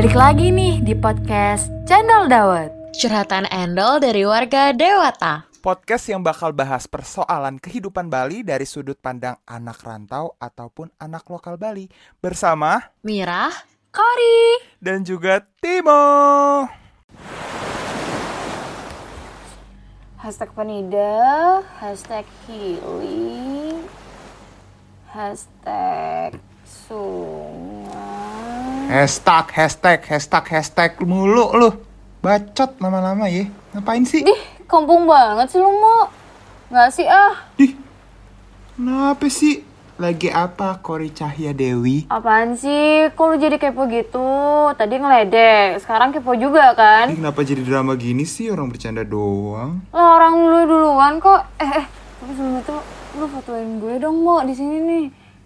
Balik lagi nih di podcast Channel Dawet. Curhatan Endol dari warga Dewata. Podcast yang bakal bahas persoalan kehidupan Bali dari sudut pandang anak rantau ataupun anak lokal Bali bersama Mirah, Kori. dan juga Timo. Hashtag penida, hashtag healing, hashtag sungai. Hashtag, hashtag, hashtag, hashtag mulu lu. Bacot lama-lama ya. Ngapain sih? Dih, kampung banget sih lu mau. Nggak sih ah? Dih, kenapa sih? Lagi apa Kori Cahya Dewi? Apaan sih? Kok lu jadi kepo gitu? Tadi ngeledek, sekarang kepo juga kan? Ih, kenapa jadi drama gini sih? Orang bercanda doang. Lah orang lu duluan kok. Eh, eh. Tapi sebelum itu lu fotoin gue dong, Mo, di sini nih.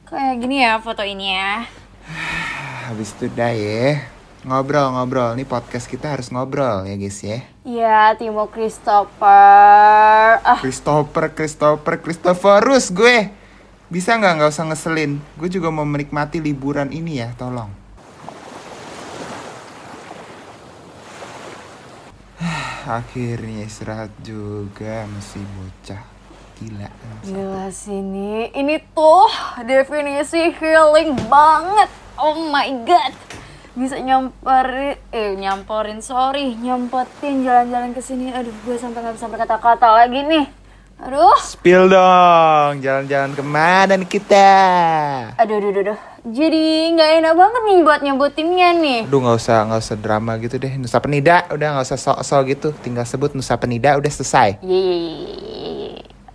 Kayak gini ya foto ini ya. Habis itu dah ya. Ngobrol-ngobrol. Nih podcast kita harus ngobrol ya guys ya. Iya, Timo Christopher. Ah, Christopher, Christopher, Christopherus gue. Bisa nggak nggak usah ngeselin. Gue juga mau menikmati liburan ini ya, tolong. Akhirnya istirahat juga masih bocah. Gila. gila sini. Ini tuh definisi healing banget. Oh my god. Bisa nyamperin, eh nyamperin, sorry, nyempetin jalan-jalan ke sini. Aduh, gue sampai nggak bisa berkata-kata lagi nih. Aduh, Spill dong, jalan-jalan ke mana nih kita? aduh, aduh, aduh, aduh. Jadi nggak enak banget nih buat nyebutinnya nih. Aduh nggak usah nggak usah drama gitu deh. Nusa Penida udah nggak usah sok-sok gitu. Tinggal sebut Nusa Penida udah selesai. Yeay,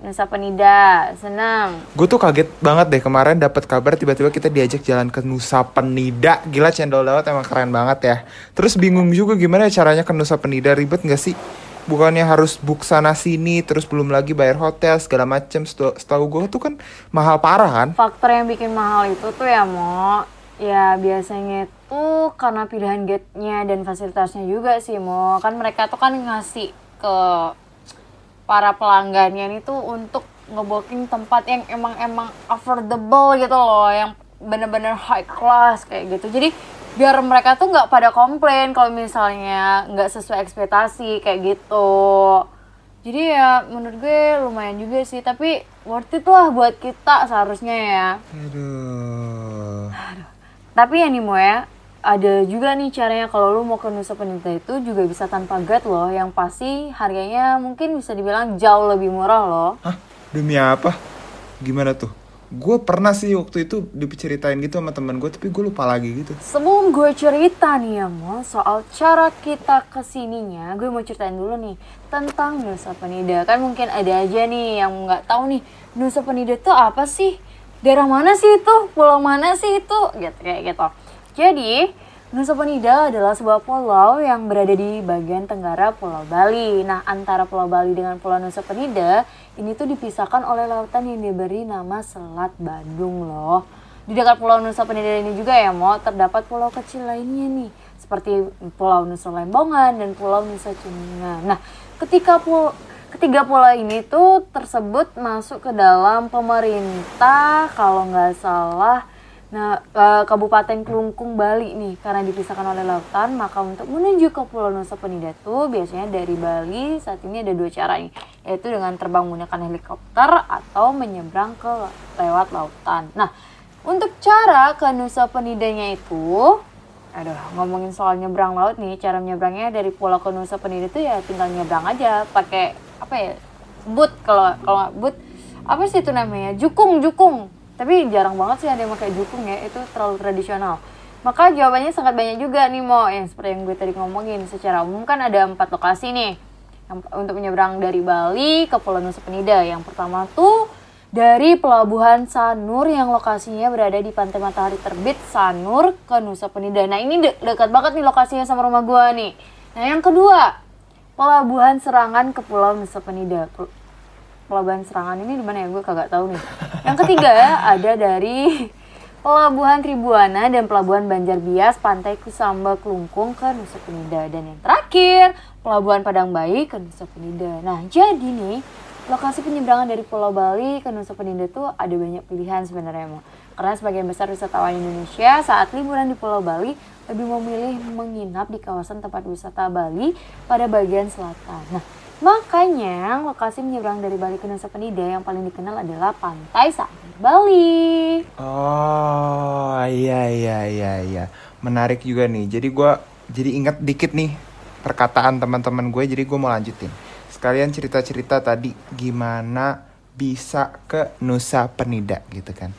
Nusa Penida, senang. Gue tuh kaget banget deh kemarin dapat kabar tiba-tiba kita diajak jalan ke Nusa Penida. Gila cendol dawet emang keren banget ya. Terus bingung juga gimana caranya ke Nusa Penida ribet gak sih? Bukannya harus book sana sini terus belum lagi bayar hotel segala macem. Setahu gue tuh kan mahal parah kan? Faktor yang bikin mahal itu tuh ya Mo, ya biasanya itu karena pilihan gate-nya dan fasilitasnya juga sih Mo. Kan mereka tuh kan ngasih ke para pelanggannya ini tuh untuk ngebooking tempat yang emang-emang affordable gitu loh, yang bener-bener high class kayak gitu. Jadi biar mereka tuh nggak pada komplain kalau misalnya nggak sesuai ekspektasi kayak gitu. Jadi ya menurut gue lumayan juga sih, tapi worth it lah buat kita seharusnya ya. Aduh. Tapi ya nih ya, ada juga nih caranya kalau lu mau ke Nusa Penida itu juga bisa tanpa guide loh, yang pasti harganya mungkin bisa dibilang jauh lebih murah loh. Hah? Demi apa? Gimana tuh? Gue pernah sih waktu itu diceritain gitu sama temen gue, tapi gue lupa lagi gitu. Sebelum gue cerita nih ya Mo, soal cara kita ke sininya, gue mau ceritain dulu nih tentang Nusa Penida. Kan mungkin ada aja nih yang nggak tahu nih, Nusa Penida itu apa sih? Daerah mana sih itu? Pulau mana sih itu? Gitu kayak gitu. Jadi, Nusa Penida adalah sebuah pulau yang berada di bagian tenggara Pulau Bali. Nah, antara Pulau Bali dengan Pulau Nusa Penida, ini tuh dipisahkan oleh lautan yang diberi nama Selat Bandung loh. Di dekat Pulau Nusa Penida ini juga ya, Mo, terdapat pulau kecil lainnya nih, seperti Pulau Nusa Lembongan dan Pulau Nusa Ceningan. Nah, ketika pul ketiga pulau ini tuh tersebut masuk ke dalam pemerintah kalau nggak salah Nah, eh, Kabupaten Kelungkung Bali nih, karena dipisahkan oleh lautan, maka untuk menuju ke Pulau Nusa Penida tuh biasanya dari Bali saat ini ada dua cara nih, yaitu dengan terbang menggunakan helikopter atau menyeberang ke lewat lautan. Nah, untuk cara ke Nusa Penidanya itu, aduh ngomongin soal nyebrang laut nih, cara menyeberangnya dari Pulau ke Nusa Penida itu ya tinggal nyebrang aja, pakai apa ya, boot kalau kalau boot apa sih itu namanya, jukung jukung tapi jarang banget sih ada yang pakai jukung ya itu terlalu tradisional. Maka jawabannya sangat banyak juga nih Mo yang seperti yang gue tadi ngomongin. Secara umum kan ada empat lokasi nih. Yang, untuk menyeberang dari Bali ke Pulau Nusa Penida. Yang pertama tuh dari Pelabuhan Sanur yang lokasinya berada di Pantai Matahari Terbit Sanur ke Nusa Penida. Nah ini de dekat banget nih lokasinya sama rumah gue nih. Nah yang kedua Pelabuhan Serangan ke Pulau Nusa Penida pelabuhan serangan ini di mana ya gue kagak tahu nih. Yang ketiga ada dari Pelabuhan Tribuana dan Pelabuhan Banjarbias, Pantai Kusamba, Kelungkung ke Nusa Penida. Dan yang terakhir, Pelabuhan Padang Bayi ke Nusa Penida. Nah, jadi nih, lokasi penyeberangan dari Pulau Bali ke Nusa Penida tuh ada banyak pilihan sebenarnya Mo. Karena sebagian besar wisatawan Indonesia saat liburan di Pulau Bali lebih memilih menginap di kawasan tempat wisata Bali pada bagian selatan. Nah, makanya lokasi menyeberang dari Bali ke Nusa Penida yang paling dikenal adalah Pantai Sanur Bali. Oh iya iya iya iya menarik juga nih. Jadi gua jadi ingat dikit nih perkataan teman-teman gue. Jadi gue mau lanjutin. Sekalian cerita-cerita tadi gimana bisa ke Nusa Penida gitu kan.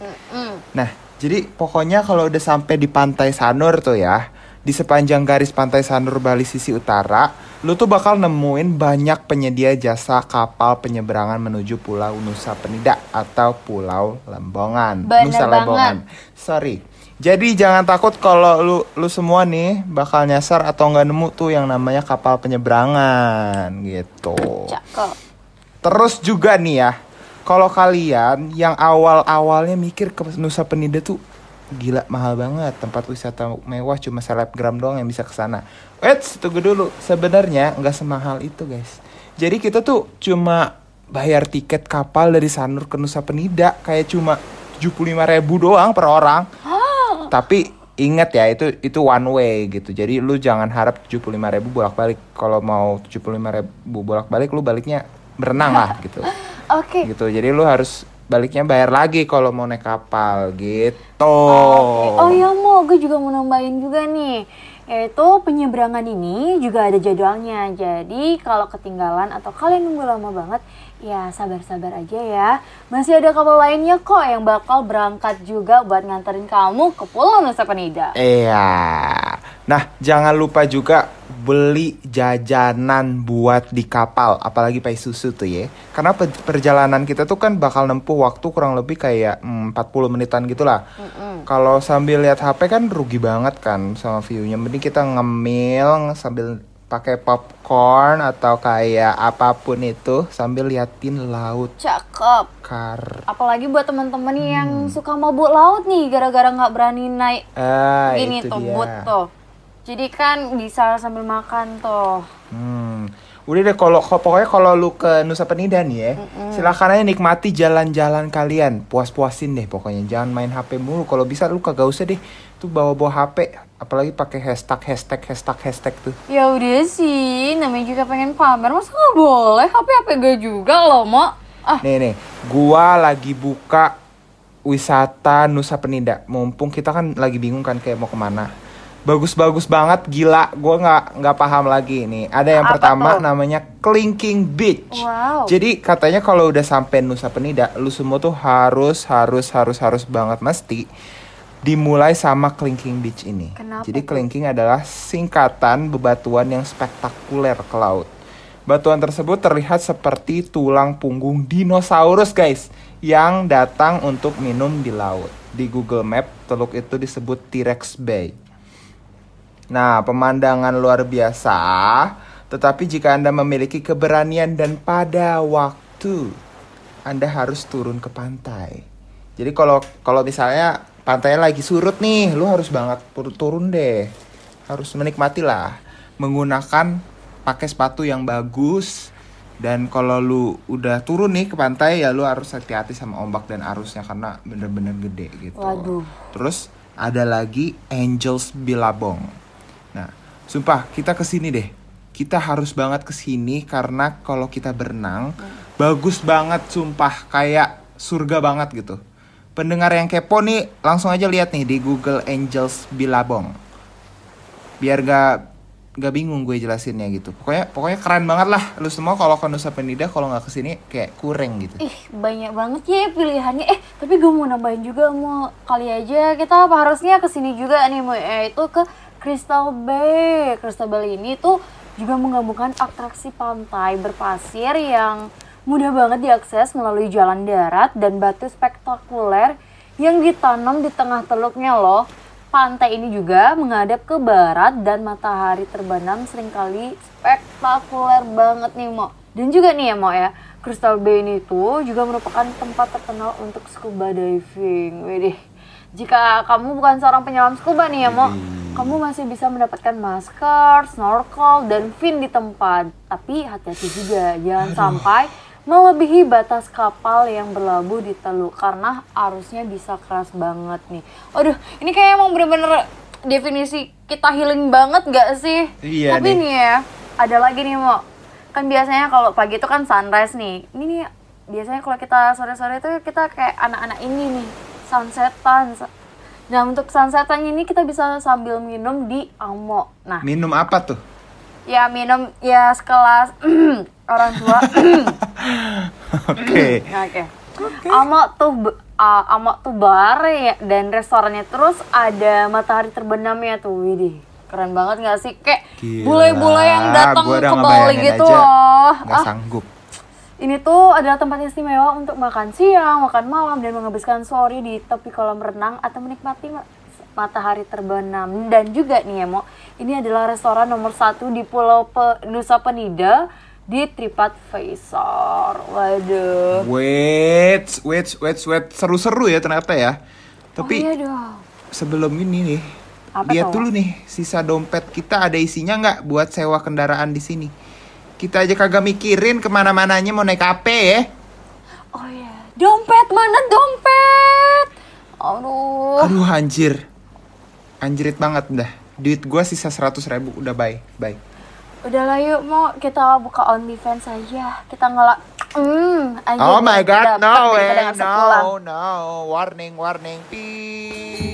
Nah jadi pokoknya kalau udah sampai di Pantai Sanur tuh ya di sepanjang garis Pantai Sanur Bali sisi utara, lu tuh bakal nemuin banyak penyedia jasa kapal penyeberangan menuju Pulau Nusa Penida atau Pulau Lembongan. Bener Nusa banget. Lembongan. Sorry. Jadi jangan takut kalau lu lu semua nih bakal nyasar atau nggak nemu tuh yang namanya kapal penyeberangan gitu. Cakep. Terus juga nih ya, kalau kalian yang awal-awalnya mikir ke Nusa Penida tuh gila mahal banget tempat wisata mewah cuma selebgram doang yang bisa ke sana. Eits, tunggu dulu. Sebenarnya nggak semahal itu, guys. Jadi kita tuh cuma bayar tiket kapal dari Sanur ke Nusa Penida kayak cuma 75.000 ribu doang per orang. Tapi ingat ya itu itu one way gitu. Jadi lu jangan harap 75.000 ribu bolak-balik. Kalau mau 75.000 ribu bolak-balik lu baliknya berenang lah gitu. Oke. Gitu. Jadi lu harus baliknya bayar lagi kalau mau naik kapal gitu. Oh iya mau, gue juga mau nambahin juga nih. Yaitu penyeberangan ini juga ada jadwalnya. Jadi kalau ketinggalan atau kalian nunggu lama banget, ya sabar-sabar aja ya. Masih ada kapal lainnya kok yang bakal berangkat juga buat nganterin kamu ke Pulau Nusa Penida. Iya. Nah, jangan lupa juga beli jajanan buat di kapal, apalagi pai susu tuh ya. Karena pe- perjalanan kita tuh kan bakal nempuh waktu kurang lebih kayak hmm, 40 menitan gitulah. Kalau sambil lihat HP kan rugi banget kan sama view-nya. Mending kita ngemil sambil pakai popcorn atau kayak apa pun itu sambil liatin laut Cakep. kar. Apalagi buat teman-teman yang suka mabuk laut nih, gara-gara nggak berani naik Ah, gini itu tuh, dia. tuh. Jadi kan bisa sambil makan tuh. Hmm. Udah deh kalau pokoknya kalau lu ke Nusa Penida nih ya, silakan aja nikmati jalan-jalan kalian. Puas-puasin deh pokoknya. Jangan main HP mulu. Kalau bisa lu kagak usah deh tuh bawa-bawa HP, apalagi pakai hashtag hashtag hashtag hashtag tuh. Ya udah sih, namanya juga pengen pamer, masa nggak boleh? HP HP gue juga loh, Mo. Ah, Nih nih, gua lagi buka wisata Nusa Penida. Mumpung kita kan lagi bingung kan kayak mau ke mana. Bagus-bagus banget, gila. Gua nggak nggak paham lagi nih. Ada yang Apa pertama tuh? namanya Clinking Beach. Wow. Jadi katanya kalau udah sampai Nusa Penida, lu semua tuh harus harus harus harus banget mesti dimulai sama Clinking Beach ini. Kenapa Jadi? Clinking adalah singkatan bebatuan yang spektakuler ke laut. Batuan tersebut terlihat seperti tulang punggung dinosaurus guys yang datang untuk minum di laut. Di Google Map, teluk itu disebut T-Rex Bay. Nah, pemandangan luar biasa, tetapi jika Anda memiliki keberanian dan pada waktu, Anda harus turun ke pantai. Jadi kalau kalau misalnya pantainya lagi surut nih, lu harus banget tur- turun deh. Harus menikmati lah menggunakan pakai sepatu yang bagus dan kalau lu udah turun nih ke pantai ya lu harus hati-hati sama ombak dan arusnya karena bener-bener gede gitu. Waduh. Terus ada lagi Angels Bilabong. Nah, sumpah kita ke sini deh. Kita harus banget ke sini karena kalau kita berenang bagus banget sumpah kayak surga banget gitu. Pendengar yang kepo nih langsung aja lihat nih di Google Angels Bilabong. Biar gak gak bingung gue jelasinnya gitu. Pokoknya pokoknya keren banget lah. Lu semua kalau ke Nusa Penida kalau nggak ke sini kayak kurang gitu. Ih, banyak banget ya pilihannya. Eh, tapi gue mau nambahin juga mau kali aja kita apa harusnya ke sini juga nih mau yaitu ke Crystal Bay. Crystal Bay ini tuh juga menggabungkan atraksi pantai berpasir yang mudah banget diakses melalui jalan darat dan batu spektakuler yang ditanam di tengah teluknya loh. Pantai ini juga menghadap ke barat dan matahari terbenam sering kali spektakuler banget nih Mo. Dan juga nih ya Mo ya, Crystal Bay ini tuh juga merupakan tempat terkenal untuk scuba diving. Widih. Jika kamu bukan seorang penyelam scuba nih ya Mo, kamu masih bisa mendapatkan masker, snorkel, dan fin di tempat. Tapi hati-hati juga, jangan sampai melebihi batas kapal yang berlabuh di Teluk karena arusnya bisa keras banget nih. Aduh, ini kayak emang bener-bener definisi kita healing banget gak sih? Iya Tapi nih. nih ya, ada lagi nih mau kan biasanya kalau pagi itu kan sunrise nih. Ini nih biasanya kalau kita sore-sore itu kita kayak anak-anak ini nih sunsetan. Nah untuk sunsetan ini kita bisa sambil minum di Amo. Nah Minum apa tuh? ya minum ya sekelas orang tua. Oke. Nah, Oke. Amo tuh uh, Amo tuh bar ya dan restorannya terus ada matahari terbenamnya tuh. Widih, keren banget nggak sih? Kayak bule-bule yang datang ke Bali gitu aja. loh. Nggak Ah, sanggup. Ini tuh adalah tempat istimewa untuk makan siang, makan malam, dan menghabiskan sore di tepi kolam renang atau menikmati ma- matahari terbenam. Dan juga nih ya, Mo, ini adalah restoran nomor satu di Pulau Pe- Nusa Penida di TripAdvisor. Waduh. Wait, wait, wait, wait. Seru-seru ya ternyata ya. Tapi oh, iya dong. sebelum ini nih, Apa lihat dulu nih sisa dompet kita ada isinya nggak buat sewa kendaraan di sini. Kita aja kagak mikirin ke mana-mananya mau naik apa ya. Oh iya, dompet mana dompet? Aduh. Aduh anjir. Anjrit banget dah. Duit gua sisa 100 ribu. Udah bye, bye. Udahlah yuk mau kita buka OnlyFans aja. Kita ngelak. Anjir, Oh my god, no way, no, no. Warning, warning. Beep.